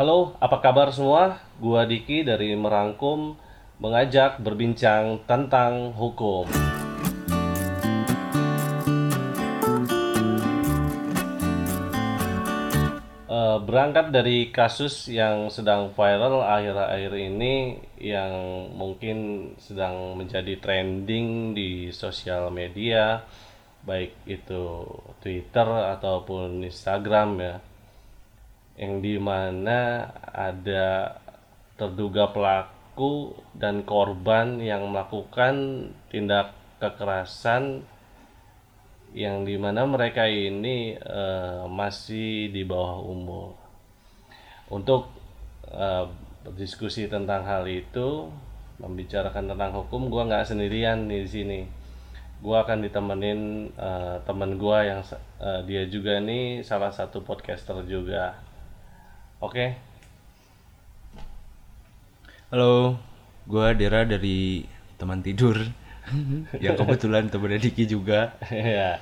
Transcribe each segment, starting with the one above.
Halo, apa kabar semua? Gua Diki dari Merangkum mengajak berbincang tentang hukum. Eh, berangkat dari kasus yang sedang viral akhir-akhir ini yang mungkin sedang menjadi trending di sosial media baik itu Twitter ataupun Instagram ya yang di mana ada terduga pelaku dan korban yang melakukan tindak kekerasan yang di mana mereka ini eh, masih di bawah umur. Untuk eh, berdiskusi tentang hal itu, membicarakan tentang hukum, gua nggak sendirian di sini. Gua akan ditemenin eh, teman gua yang eh, dia juga nih salah satu podcaster juga. Oke, Halo, gua Dera dari teman tidur. yang kebetulan temennya Diki juga. ya.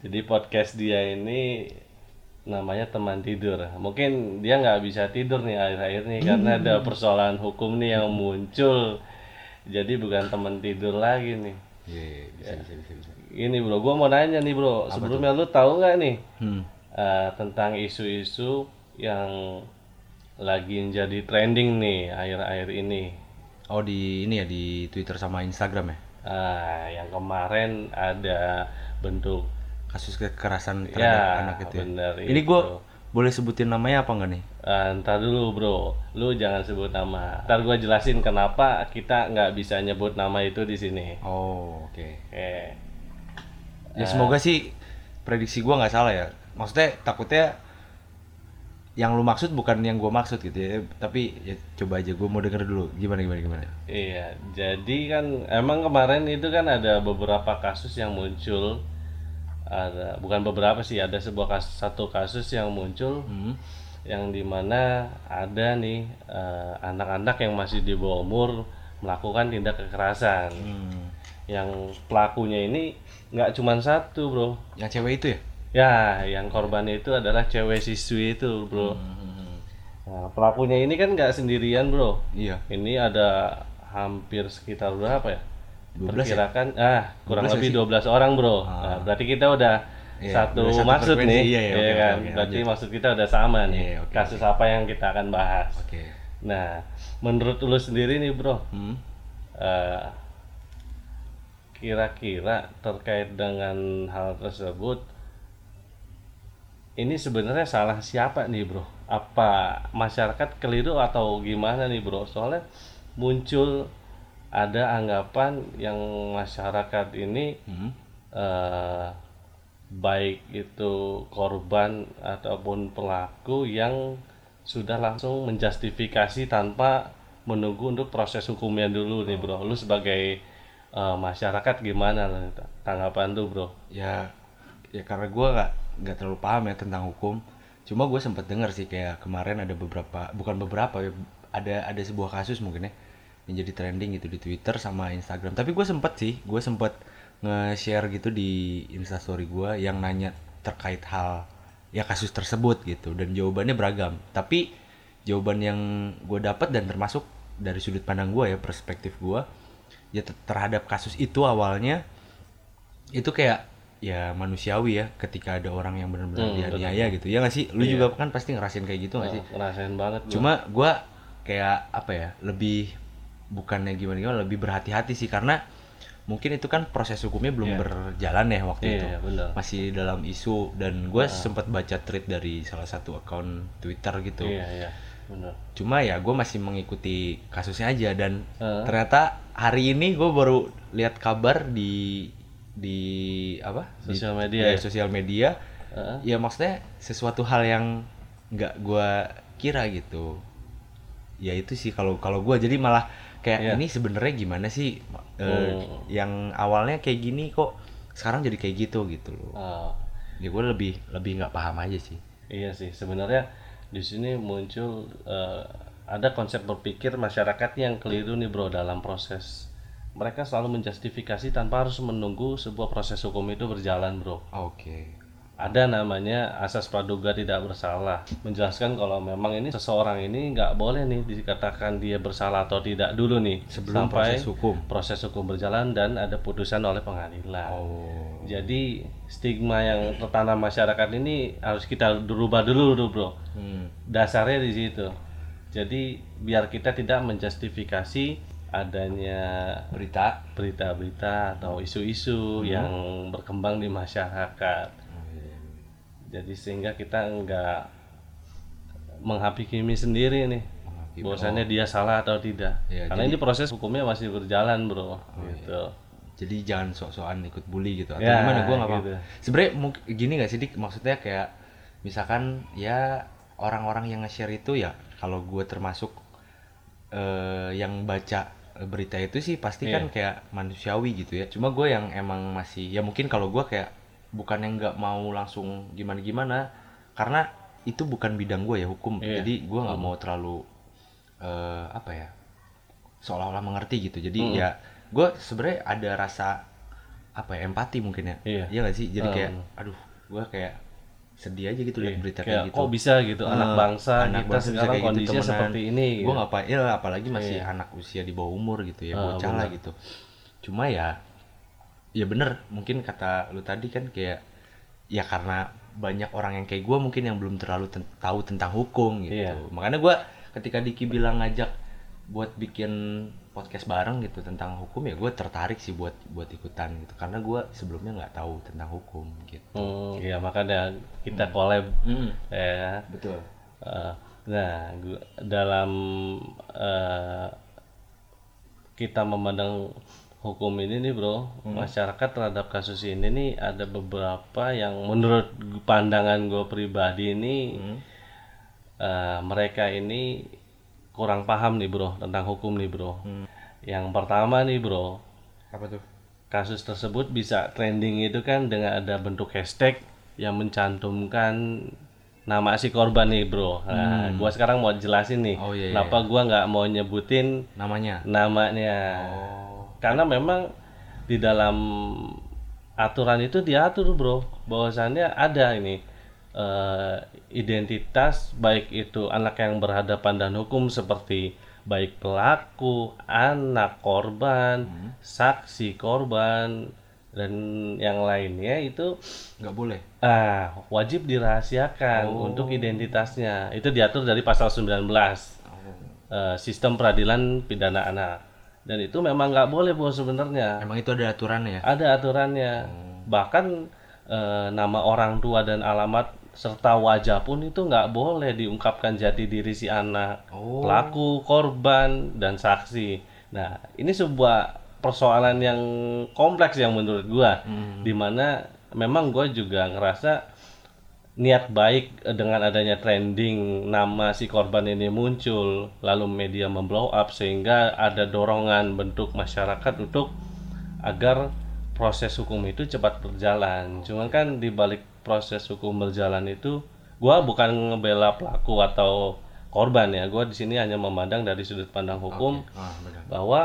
Jadi podcast dia ini namanya teman tidur. Mungkin dia nggak bisa tidur nih akhir-akhir ini karena ada persoalan hukum nih yang muncul. Jadi bukan teman tidur lagi nih. Iya, bisa, bisa, bisa, bisa. Ini bro, gua mau nanya nih bro. Sebelumnya lu tahu nggak nih Hmm. eh, tentang isu-isu yang lagi jadi trending nih akhir-akhir ini? Oh di ini ya di Twitter sama Instagram ya. Ah, yang kemarin ada bentuk Kasus kekerasan terhadap Ya, anak itu. Ya. bener Ini gua boleh sebutin namanya apa enggak nih? Ah, ntar dulu bro, lu jangan sebut nama. Ntar gua jelasin kenapa kita nggak bisa nyebut nama itu di sini. Oh, oke. Oke. Ya semoga sih prediksi gua nggak salah ya. Maksudnya takutnya yang lu maksud bukan yang gua maksud gitu ya. Tapi ya coba aja gua mau denger dulu gimana gimana gimana. Iya, jadi kan emang kemarin itu kan ada beberapa kasus yang muncul. Ada bukan beberapa sih, ada sebuah kasus, satu kasus yang muncul Hmm. yang di mana ada nih eh, anak-anak yang masih di bawah umur melakukan tindak kekerasan. Hmm. Yang pelakunya ini nggak cuma satu bro, Yang cewek itu ya? Ya, yang korbannya itu adalah cewek siswi itu, bro. Hmm. Nah, pelakunya ini kan nggak sendirian, bro. Iya. Ini ada hampir sekitar berapa ya? 12 ya? Perkirakan, ah kurang 12 lebih sih? 12 orang, bro. Ah. Nah, berarti kita udah Iya, satu udah satu maksud nih, Iya, iya, ya oke, kan? oke, berarti lanjut. maksud kita udah sama nih. Iya, oke, Kasus apa yang kita akan bahas? Oke. Nah, menurut lu sendiri nih, bro, Hmm. eh, kira-kira terkait dengan hal tersebut ini sebenarnya salah siapa nih bro? Apa masyarakat keliru atau gimana nih bro? Soalnya muncul ada anggapan yang masyarakat ini Hmm. eh, baik itu korban ataupun pelaku yang sudah langsung menjustifikasi tanpa menunggu untuk proses hukumnya dulu nih bro. Lu sebagai eh, masyarakat gimana tanggapan tuh bro? ya ya karena gua nggak nggak terlalu paham ya tentang hukum. Cuma gue sempet denger sih kayak kemarin ada beberapa bukan beberapa ya ada ada sebuah kasus mungkin ya yang jadi trending gitu di Twitter sama Instagram. Tapi gue sempet sih gue sempet nge-share gitu di instastory gue yang nanya terkait hal ya kasus tersebut gitu. Dan jawabannya beragam. Tapi jawaban yang gue dapat dan termasuk dari sudut pandang gue ya perspektif gue ya ter- terhadap kasus itu awalnya itu kayak ya manusiawi ya ketika ada orang yang benar-benar Hmm, dianiaya gitu ya nggak sih lu Iya. juga kan pasti ngerasain kayak gitu nggak sih Oh, ngerasain banget gua. cuma gua kayak apa ya lebih bukannya gimana gimana lebih berhati-hati sih karena mungkin itu kan proses hukumnya belum Iya. berjalan ya waktu Iya, itu iya, benar. masih dalam isu dan gue sempat baca tweet dari salah satu akun Twitter gitu Iya iya benar. cuma ya gue masih mengikuti kasusnya aja dan Heeh. ternyata hari ini gue baru lihat kabar di di apa Di- Sosial media ya, ya? sosial media Heeh. ya maksudnya sesuatu hal yang nggak gue kira gitu ya itu sih kalau kalau gue jadi malah kayak Iya. ini sebenarnya gimana sih eh, Hmm. yang awalnya kayak gini kok sekarang jadi kayak gitu gitu loh Ah, ya gue lebih lebih nggak paham aja sih iya sih sebenarnya di sini muncul eh, ada konsep berpikir masyarakat yang keliru nih bro dalam proses mereka selalu menjustifikasi tanpa harus menunggu sebuah proses hukum itu berjalan bro. Oke. Ada namanya asas praduga tidak bersalah. Menjelaskan kalau memang ini seseorang ini nggak boleh nih dikatakan dia bersalah atau tidak dulu nih. Sebelum sampai proses hukum. proses hukum berjalan dan ada putusan oleh pengadilan. Oh. jadi stigma yang tertanam masyarakat ini harus kita rubah dulu dulu bro. Hmm. dasarnya di situ. Jadi biar kita tidak menjustifikasi adanya Berita. berita-berita atau isu-isu yang berkembang di masyarakat. Oh, iya. Jadi sehingga kita nggak menghakimi sendiri nih, Menghakimi. bahwasannya dia salah atau tidak. Iya, Karena ini proses hukumnya masih berjalan, bro. gitu. Jadi jangan sok-sokan ikut bully gitu atau Ya, gimana gua nggak gitu. Sebenarnya gini nggak sih Dik? Maksudnya kayak misalkan ya orang-orang yang nge-share itu ya kalau gue termasuk eh, yang baca berita itu sih pasti Iya. kan kayak manusiawi gitu ya. Cuma gue yang emang masih ya mungkin kalau gua kayak bukan yang nggak mau langsung gimana-gimana karena itu bukan bidang gue ya hukum. Iya. Jadi gua nggak mau terlalu eh, apa ya seolah-olah mengerti gitu. Jadi Mm. ya gue sebenarnya ada rasa apa ya empati mungkin ya. Iya. Iya gak sih? Jadi kayak Hmm. aduh gue kayak sedih aja gitu lihat berita Kayak kayak gitu. kok bisa gitu anak Eh, bangsa anak kita bangsa sekarang kayak gitu, kondisinya temenan. seperti ini. gue Gitu. ngapain ya apalagi masih Iya. anak usia di bawah umur gitu ya Ah, bocah lah gitu cuma ya ya bener mungkin kata lu tadi kan kayak ya karena banyak orang yang kayak gue mungkin yang belum terlalu ten- tahu tentang hukum gitu Iya. makanya gue ketika Diki bilang ngajak buat bikin podcast bareng gitu tentang hukum ya gue tertarik sih buat buat ikutan gitu. Karena gue sebelumnya nggak tahu tentang hukum gitu. Hmm, iya makanya kita collab ya. betul. Eh, nah, gua- dalam eh, kita memandang hukum ini nih bro, masyarakat terhadap kasus ini nih ada beberapa yang menurut pandangan gue pribadi ini eh, mereka ini kurang paham nih bro tentang hukum nih bro. Yang pertama nih bro, apa tuh kasus tersebut bisa trending itu kan dengan ada bentuk hashtag yang mencantumkan nama si korban nih bro. Nah, gua sekarang mau jelasin nih, Oh, iya, iya. kenapa gua nggak mau nyebutin namanya namanya. oh Karena memang di dalam aturan itu diatur bro, bahwasannya ada ini eh, identitas baik itu anak yang berhadapan dan hukum seperti baik pelaku, anak korban, saksi korban dan yang lainnya itu nggak boleh? Ah wajib dirahasiakan untuk identitasnya. Itu diatur dari pasal 19 eh, sistem peradilan pidana anak. Dan itu memang nggak boleh bos sebenarnya. Emang itu ada aturannya? Ya ada aturannya. Bahkan eh, nama orang tua dan alamat serta wajah pun itu nggak boleh diungkapkan jati diri si anak. Oh. pelaku korban dan saksi. Nah ini sebuah persoalan yang kompleks yang menurut gua di mana memang gua juga ngerasa niat baik dengan adanya trending nama si korban ini muncul lalu media memblow up sehingga ada dorongan bentuk masyarakat untuk agar proses hukum itu cepat berjalan. Cuman kan di balik proses hukum berjalan itu gua bukan ngebela pelaku atau korban ya. Gua di sini hanya memandang dari sudut pandang hukum ah benar. bahwa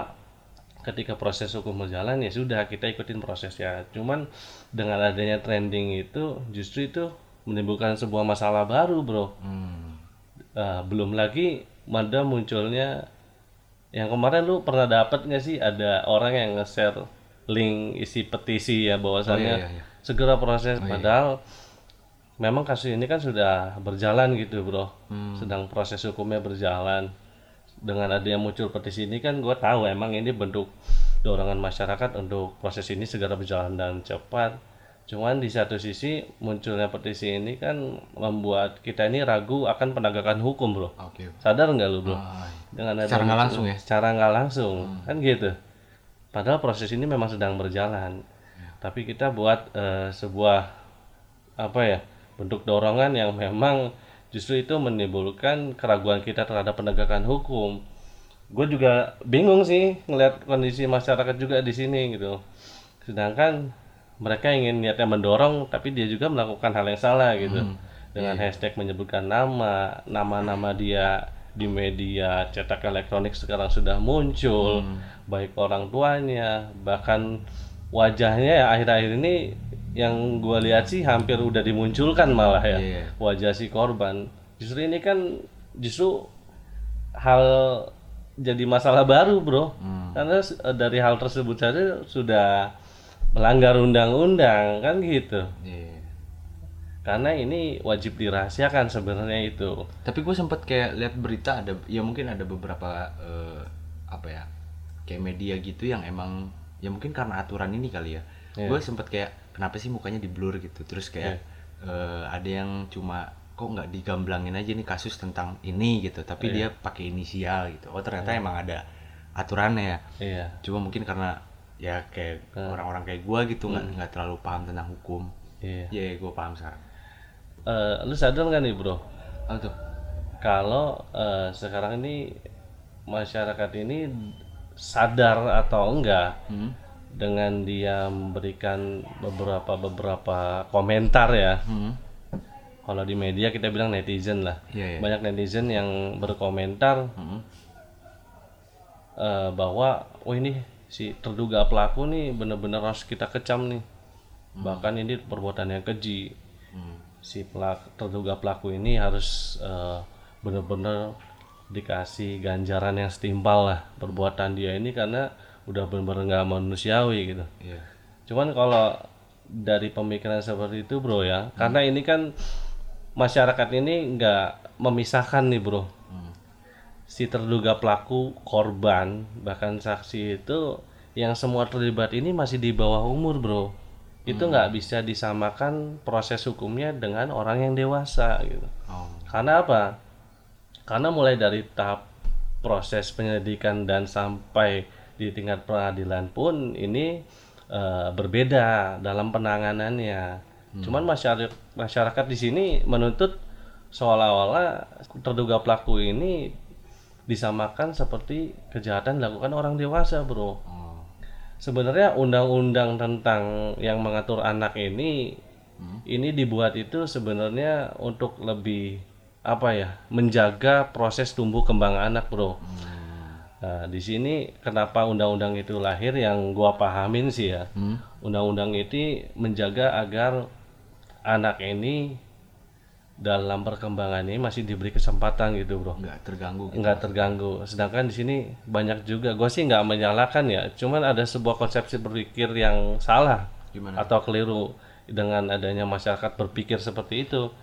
ketika proses hukum berjalan ya sudah kita ikutin prosesnya. Cuman dengan adanya trending itu justru itu menimbulkan sebuah masalah baru bro. Hmm. Eh, belum lagi ada munculnya yang kemarin lu pernah dapat nggak sih? Ada orang yang nge-share link isi petisi ya bahwasannya Oh, iya, iya, iya. Segera proses. Padahal memang kasus ini kan sudah berjalan gitu bro. Hmm. sedang proses hukumnya berjalan. Dengan adanya muncul petisi ini kan gue tahu emang ini bentuk dorongan masyarakat untuk proses ini segera berjalan dan cepat. Cuman di satu sisi munculnya petisi ini kan membuat kita ini ragu akan penegakan hukum bro. Oke. Sadar nggak lu bro? Ah, dengan ada Secara nggak langsung ya? secara nggak langsung kan gitu. Padahal proses ini memang sedang berjalan tapi kita buat eh, sebuah apa ya bentuk dorongan yang memang justru itu menimbulkan keraguan kita terhadap penegakan hukum. Gue juga bingung sih ngelihat kondisi masyarakat juga di sini gitu. Sedangkan mereka ingin niatnya mendorong tapi dia juga melakukan hal yang salah gitu. Dengan hashtag menyebutkan nama nama-nama dia di media cetak elektronik sekarang sudah muncul baik orang tuanya bahkan wajahnya ya akhir-akhir ini yang gua lihat sih hampir udah dimunculkan malah ya Iya. wajah si korban. Justru ini kan justru hal jadi masalah baru, Bro. Hmm. Karena eh, dari hal tersebut saja sudah melanggar undang-undang kan gitu. Iya. Karena ini wajib dirahasiakan sebenarnya itu. Tapi gue sempet kayak lihat berita ada, ya mungkin ada beberapa eh, apa ya, kayak media gitu yang emang, ya mungkin karena aturan ini kali ya. Gue sempet kayak kenapa sih mukanya di blur gitu, terus kayak eh, ada yang cuma kok nggak digamblangin aja nih kasus tentang ini gitu, tapi dia pakai inisial gitu. Oh ternyata emang ada aturannya ya. Iya. Cuma mungkin karena ya kayak orang-orang kayak gue gitu nggak nggak terlalu paham tentang hukum. Iya. Ya gue paham sekarang. Eh, lu sadar nggak nih, Bro? Tuh. kalau eh, sekarang ini masyarakat ini sadar atau enggak Hmm. dengan dia memberikan beberapa beberapa komentar ya Hmm. kalau di media kita bilang netizen lah Iya, iya. banyak netizen yang berkomentar Hmm. eh, bahwa oh ini si terduga pelaku nih bener-bener harus kita kecam nih bahkan ini perbuatan yang keji Hmm. si pelak terduga pelaku ini harus eh, benar-benar dikasih ganjaran yang setimpal lah perbuatan dia ini karena udah benar-benar nggak manusiawi gitu. Iya. Cuman kalau dari pemikiran seperti itu bro ya, karena ini kan masyarakat ini nggak memisahkan nih bro. Hmm. Si terduga pelaku, korban, bahkan saksi itu yang semua terlibat ini masih di bawah umur bro. Itu nggak bisa disamakan proses hukumnya dengan orang yang dewasa gitu. Oh. Karena apa? Karena mulai dari tahap proses penyelidikan dan sampai di tingkat peradilan pun ini eh, berbeda dalam penanganannya. Cuman masyarakat masyarakat di sini menuntut seolah-olah terduga pelaku ini disamakan seperti kejahatan dilakukan orang dewasa, Bro. Oh. Sebenarnya undang-undang tentang yang mengatur anak ini ini dibuat itu sebenarnya untuk lebih apa ya menjaga proses tumbuh kembang anak bro. Nah, di sini kenapa undang-undang itu lahir yang gua pahamin sih ya. Hmm. Undang-undang itu menjaga agar anak ini dalam perkembangan ini masih diberi kesempatan gitu bro Nggak terganggu. gitu. nggak terganggu. Sedangkan di sini banyak juga, gue sih nggak menyalahkan ya, cuman ada sebuah konsepsi berpikir yang salah Gimana? atau keliru dengan adanya masyarakat berpikir seperti itu,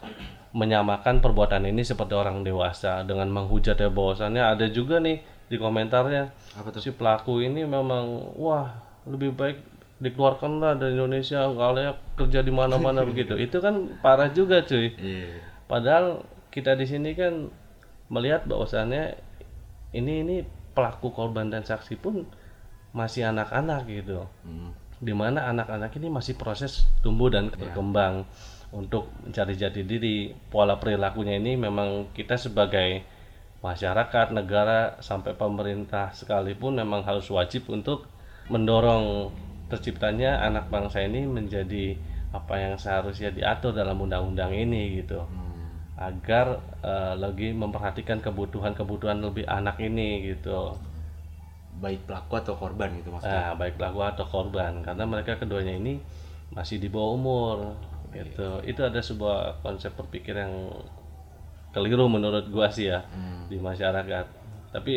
menyamakan perbuatan ini seperti orang dewasa dengan menghujat ya bahwasannya ada juga nih di komentarnya Apa tuh? si pelaku ini memang wah lebih baik dikeluarkanlah dari Indonesia nggak layak kerja di mana-mana begitu. Itu kan parah juga cuy. Iya. Padahal kita di sini kan melihat bahwasannya ini ini pelaku korban dan saksi pun masih anak-anak gitu. Hmm. Di mana anak-anak ini masih proses tumbuh dan berkembang untuk mencari jati diri. Pola perilakunya ini memang kita sebagai masyarakat, negara sampai pemerintah sekalipun memang harus wajib untuk mendorong terciptanya anak bangsa ini menjadi apa yang seharusnya diatur dalam undang-undang ini gitu Hmm. agar eh, lagi memperhatikan kebutuhan-kebutuhan lebih anak ini gitu Baik pelaku atau korban gitu maksudnya. nah baik pelaku atau korban karena mereka keduanya ini masih di bawah umur gitu. Itu ada sebuah konsep berpikir yang keliru menurut gua sih ya Hmm. di masyarakat. Tapi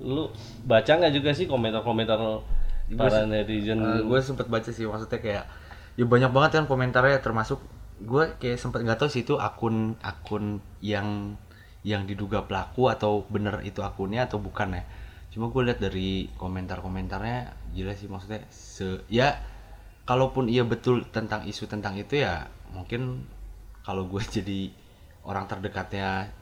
lu baca nggak juga sih komentar-komentar para netizen? gue sempet baca sih maksudnya kayak ya banyak banget kan komentarnya termasuk gue kayak sempet nggak tahu sih itu akun akun yang yang diduga pelaku atau bener itu akunnya atau bukan ya. Cuma gue lihat dari komentar-komentarnya jelas sih maksudnya se ya kalaupun iya betul tentang isu tentang itu ya mungkin kalau gue jadi orang terdekatnya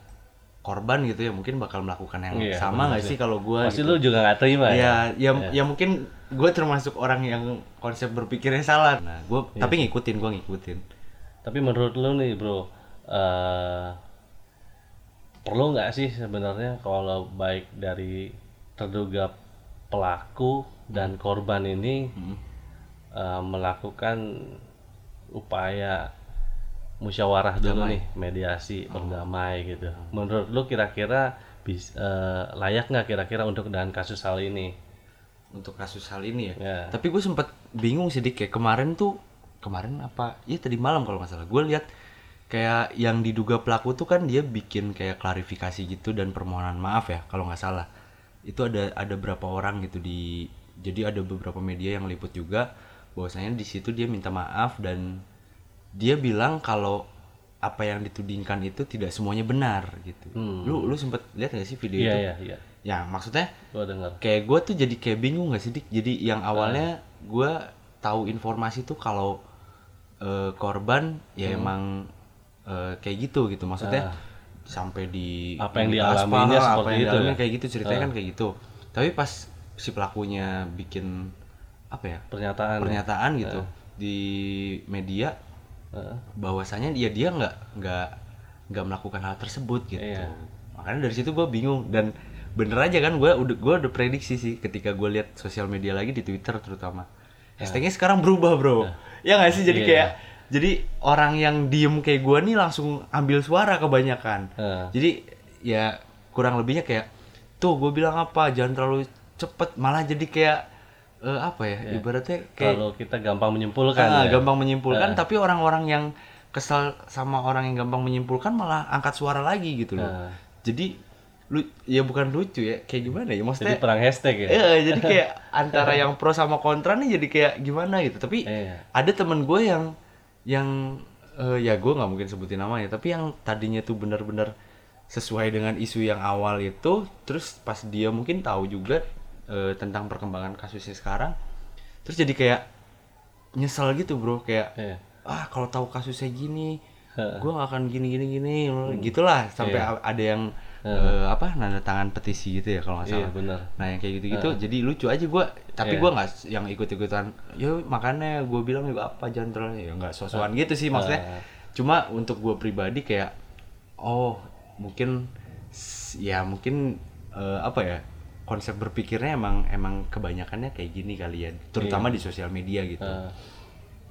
korban gitu ya mungkin bakal melakukan yang Iya, sama nggak sih. kalau gue pasti lu juga nggak terima ya? Ya, ya, ya mungkin gue termasuk orang yang konsep berpikirnya salah. Nah, gue tapi ngikutin, gue ngikutin. Tapi menurut lu nih bro, eh perlu nggak sih sebenarnya kalau baik dari terduga pelaku dan korban ini eh, melakukan upaya musyawarah dulu nih, mediasi, berdamai gitu. Menurut lu kira-kira bis, eh, layak nggak kira-kira untuk dengan kasus hal ini? Untuk kasus hal ini ya. Ya. Tapi gue sempet bingung sih kayak kemarin tuh kemarin apa ya tadi malam kalau nggak salah gue lihat kayak yang diduga pelaku tuh kan dia bikin kayak klarifikasi gitu dan permohonan maaf ya kalau nggak salah itu ada ada berapa orang gitu di jadi ada beberapa media yang liput juga bahwasanya di situ dia minta maaf dan dia bilang kalau apa yang ditudingkan itu tidak semuanya benar gitu lu lu sempet lihat gak sih video Hmm. Iya itu iya iya. ya maksudnya Gua dengar. kayak gue tuh jadi kayak bingung gak sih dik jadi yang Ah. awalnya gue tahu informasi tuh kalau eh, korban ya Hmm. emang eh, kayak gitu gitu maksudnya sampai di. Apa yang di dialaminya aspal, seperti apa yang itu dialami ya? kayak gitu ceritanya kan kayak gitu tapi pas si pelakunya bikin apa ya? Pernyataan. ya? pernyataan gitu di media Heeh. bahwasanya dia dia nggak nggak nggak melakukan hal tersebut gitu. Iya. makanya dari situ gue bingung dan bener aja kan gue udah gue udah prediksi sih ketika gue lihat sosial media lagi di twitter terutama. Hashtagnya sekarang berubah bro. Ya nggak sih? Jadi Iya, kayak jadi orang yang diem kayak gue nih langsung ambil suara kebanyakan. Heeh. jadi ya kurang lebihnya kayak tuh gue bilang apa? Jangan terlalu cepet. Malah jadi kayak eh, apa ya ibaratnya kayak Kalau kita gampang menyimpulkan Ah, ya. gampang menyimpulkan tapi orang-orang yang kesal sama orang yang gampang menyimpulkan malah angkat suara lagi gitu loh Nah. jadi lu ya bukan lucu ya kayak gimana ya Jadi maksudnya perang hashtag ya. Iya, jadi kayak antara yang pro sama kontra nih jadi kayak gimana gitu tapi Iya. ada temen gue yang yang eh, ya gue nggak mungkin sebutin namanya tapi yang tadinya tuh benar-benar sesuai dengan isu yang awal itu terus pas dia mungkin tahu juga eh, tentang perkembangan kasusnya sekarang terus jadi kayak nyesel gitu bro. Kayak Iya. ah kalau tahu kasusnya gini gue gak akan gini gini gini. Gitulah sampai a- ada yang eh, apa nanda tangan petisi gitu ya kalau nggak Iya, salah. benar. nah yang kayak gitu gitu jadi lucu aja gue tapi Iya. gua nggak yang ikut ikutan yo makanya gue bilang juga apa jangan terlalu ya nggak sosokan gitu sih maksudnya. Ah. cuma untuk gue pribadi kayak oh mungkin ya mungkin eh, apa ya konsep berpikirnya emang emang kebanyakannya kayak gini kali ya terutama di sosial media gitu Ah.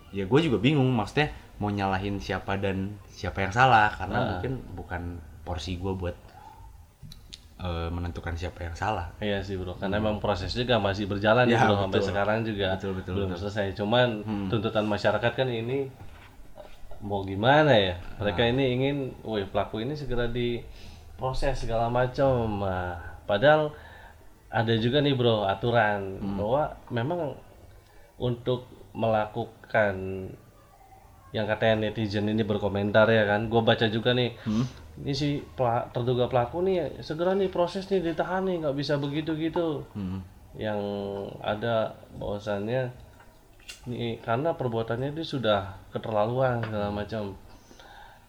ya gue juga bingung maksudnya mau nyalahin siapa dan siapa yang salah karena Ah. mungkin bukan porsi gue buat eh, menentukan siapa yang salah Iya sih bro, karena emang proses juga masih berjalan Ya, bro sampai betul. sekarang juga Betul, betul, belum betul. selesai. Cuman tuntutan masyarakat kan ini mau gimana ya? Mereka Ah. ini ingin, woi pelaku ini segera diproses segala macam. Nah, padahal ada juga nih bro aturan Hmm. bahwa memang untuk melakukan yang katanya netizen ini berkomentar ya kan, gue baca juga nih Hmm. ini si terduga pelaku nih segera nih proses nih ditahan nih nggak bisa begitu gitu Hmm. yang ada bahwasannya nih karena perbuatannya itu sudah keterlaluan segala macam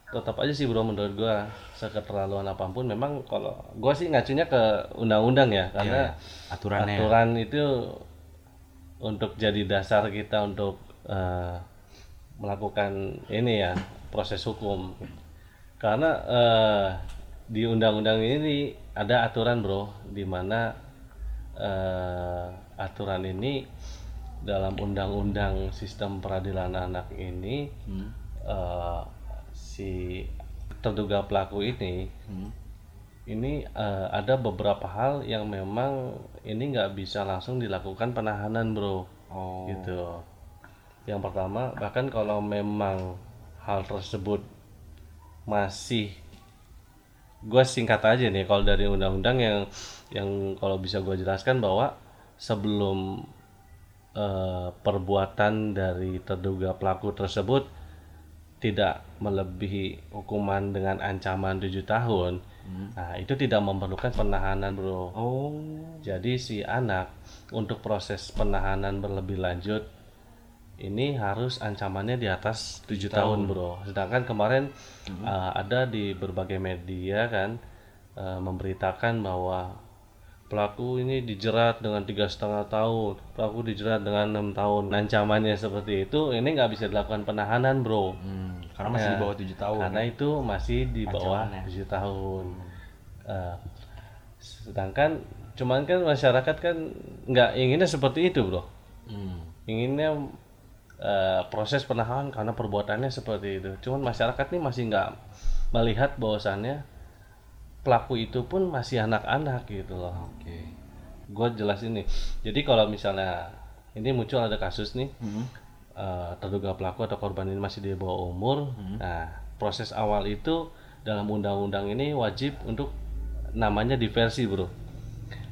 tetap aja sih bro menurut gua. Seketerlaluan apa pun memang kalau gua sih ngacunya ke undang-undang ya karena aturannya. aturan itu untuk jadi dasar kita untuk eh, melakukan ini ya proses hukum. Karena eh, di undang-undang ini ada aturan bro di mana eh, aturan ini dalam undang-undang sistem peradilan anak ini Hmm. eh, si terduga pelaku ini Hmm. ini eh, ada beberapa hal yang memang ini nggak bisa langsung dilakukan penahanan bro. Oh. Gitu. Yang pertama bahkan kalau memang hal tersebut masih gue singkat aja nih kalau dari undang-undang yang yang kalau bisa gue jelaskan bahwa sebelum eh, perbuatan dari terduga pelaku tersebut tidak melebihi hukuman dengan ancaman tujuh tahun, nah itu tidak memerlukan penahanan bro. oh Jadi si anak untuk proses penahanan berlebih lanjut ini harus ancamannya di atas tujuh tahun. bro. Sedangkan kemarin uh, ada di berbagai media kan uh, memberitakan bahwa pelaku ini dijerat dengan tiga setengah tahun, pelaku dijerat dengan enam tahun. Ancamannya seperti itu, ini nggak bisa dilakukan penahanan bro. Hmm, karena masih di Ya, bawah tujuh tahun Karena itu masih di bawah Ancamannya. tujuh tahun. Eh, sedangkan cuman kan masyarakat kan nggak inginnya seperti itu bro. Hmm. Inginnya eh, proses penahanan karena perbuatannya seperti itu. Cuman masyarakat ini masih nggak melihat bahwasannya pelaku itu pun masih anak-anak gitu loh. oke Gue jelas ini. Jadi kalau misalnya ini muncul ada kasus nih Hmm. eh, terduga pelaku atau korban ini masih di bawah umur. Nah, proses awal itu dalam undang-undang ini wajib untuk namanya diversi, Bro.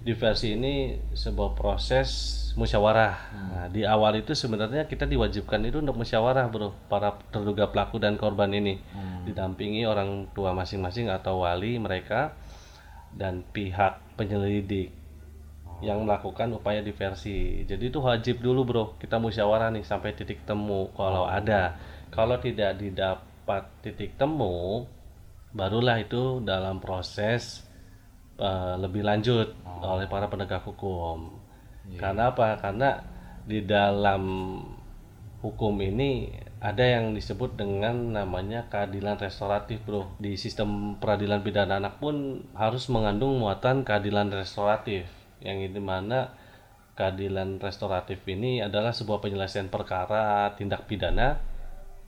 Diversi ini sebuah proses musyawarah. Nah, di awal itu sebenarnya kita diwajibkan itu untuk musyawarah, Bro. Para terduga pelaku dan korban ini didampingi orang tua masing-masing atau wali mereka dan pihak penyelidik yang melakukan upaya diversi. Jadi itu wajib dulu, Bro. Kita musyawarah nih sampai titik temu kalau ada. Kalau tidak didapat titik temu, barulah itu dalam proses eh, lebih lanjut oleh para penegak hukum. Karena apa? Karena di dalam hukum ini ada yang disebut dengan namanya keadilan restoratif, Bro. Di sistem peradilan pidana anak pun harus mengandung muatan keadilan restoratif yang ini mana keadilan restoratif ini adalah sebuah penyelesaian perkara tindak pidana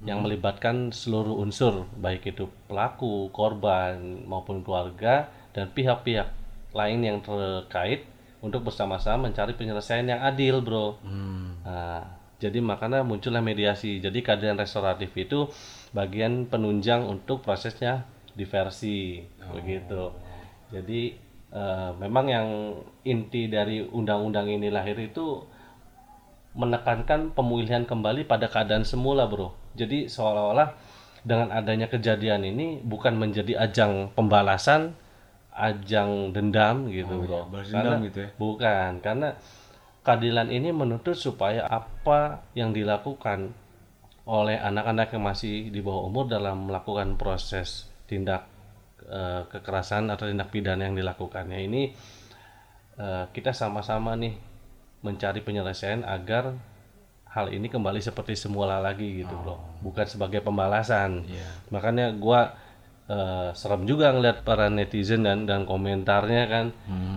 yang melibatkan seluruh unsur baik itu pelaku, korban maupun keluarga dan pihak-pihak lain yang terkait untuk bersama-sama mencari penyelesaian yang adil, Bro. Nah, jadi makanya muncullah mediasi. Jadi keadilan restoratif itu bagian penunjang untuk prosesnya diversi, begitu. Jadi eh, memang yang inti dari undang-undang ini lahir itu menekankan pemulihan kembali pada keadaan semula, bro. Jadi seolah-olah dengan adanya kejadian ini bukan menjadi ajang pembalasan, ajang dendam gitu, bro. balas Karena- dendam gitu ya? Bukan, karena keadilan ini menuntut supaya apa yang dilakukan oleh anak-anak yang masih di bawah umur dalam melakukan proses tindak eh, kekerasan atau tindak pidana yang dilakukannya ini eh, kita sama-sama nih mencari penyelesaian agar hal ini kembali seperti semula lagi gitu loh bukan sebagai pembalasan Iya. makanya gua eh, serem juga ngeliat para netizen dan dan komentarnya kan.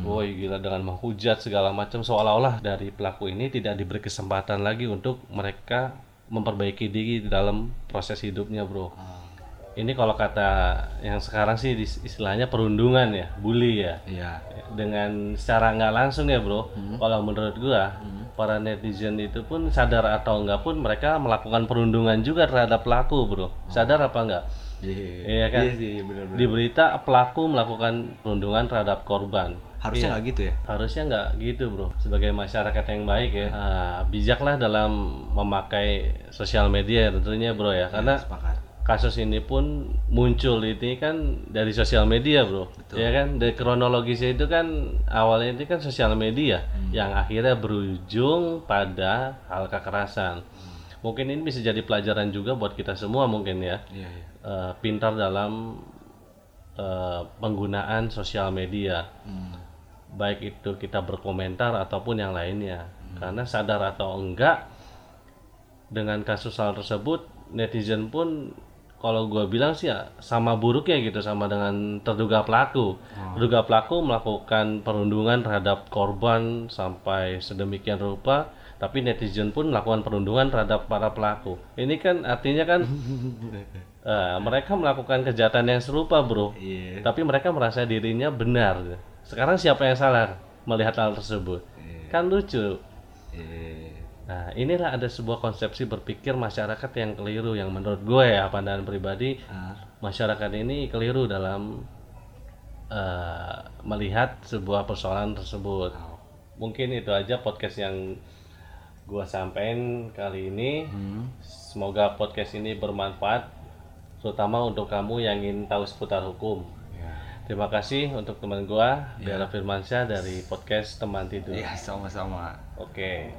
Woi gila dengan menghujat segala macam seolah-olah dari pelaku ini tidak diberi kesempatan lagi untuk mereka memperbaiki diri dalam proses hidupnya bro. Ini kalau kata yang sekarang sih istilahnya perundungan ya bully ya. Iya. dengan secara nggak langsung ya bro kalau menurut gua para netizen itu pun sadar atau enggak pun mereka melakukan perundungan juga terhadap pelaku bro. Sadar apa enggak Iya. Iya kan? Iya sih, benar-benar. di berita pelaku melakukan perundungan terhadap korban Harusnya nggak gitu ya? harusnya nggak gitu bro sebagai masyarakat yang baik ya ah, bijaklah dalam memakai sosial media tentunya bro ya karena Sepakat. kasus ini pun muncul ini kan dari sosial media bro ya kan dari kronologisnya itu kan awalnya itu kan sosial media yang akhirnya berujung pada hal kekerasan mungkin ini bisa jadi pelajaran juga buat kita semua mungkin ya Iya, iya. Eh, pintar dalam eh, penggunaan sosial media. Hmm. baik itu kita berkomentar ataupun yang lainnya. Karena sadar atau enggak dengan kasus hal tersebut netizen pun kalau gue bilang sih ya sama buruknya gitu sama dengan terduga pelaku. Terduga pelaku melakukan perundungan terhadap korban sampai sedemikian rupa tapi netizen pun melakukan perundungan terhadap para pelaku. Ini kan artinya kan eh, mereka melakukan kejahatan yang serupa bro Iya. tapi mereka merasa dirinya benar. Sekarang siapa yang salah melihat hal tersebut? Kan lucu. Iya. Nah, inilah ada sebuah konsepsi berpikir masyarakat yang keliru yang menurut gue ya pandangan pribadi Ah. masyarakat ini keliru dalam eh, melihat sebuah persoalan tersebut. Mungkin itu aja podcast yang gue sampaikan kali ini. Hmm. Semoga podcast ini bermanfaat terutama untuk kamu yang ingin tahu seputar hukum. Ya. Terima kasih untuk teman gua, Bella Firmansyah dari podcast Teman Tidur. Iya, sama-sama. Oke.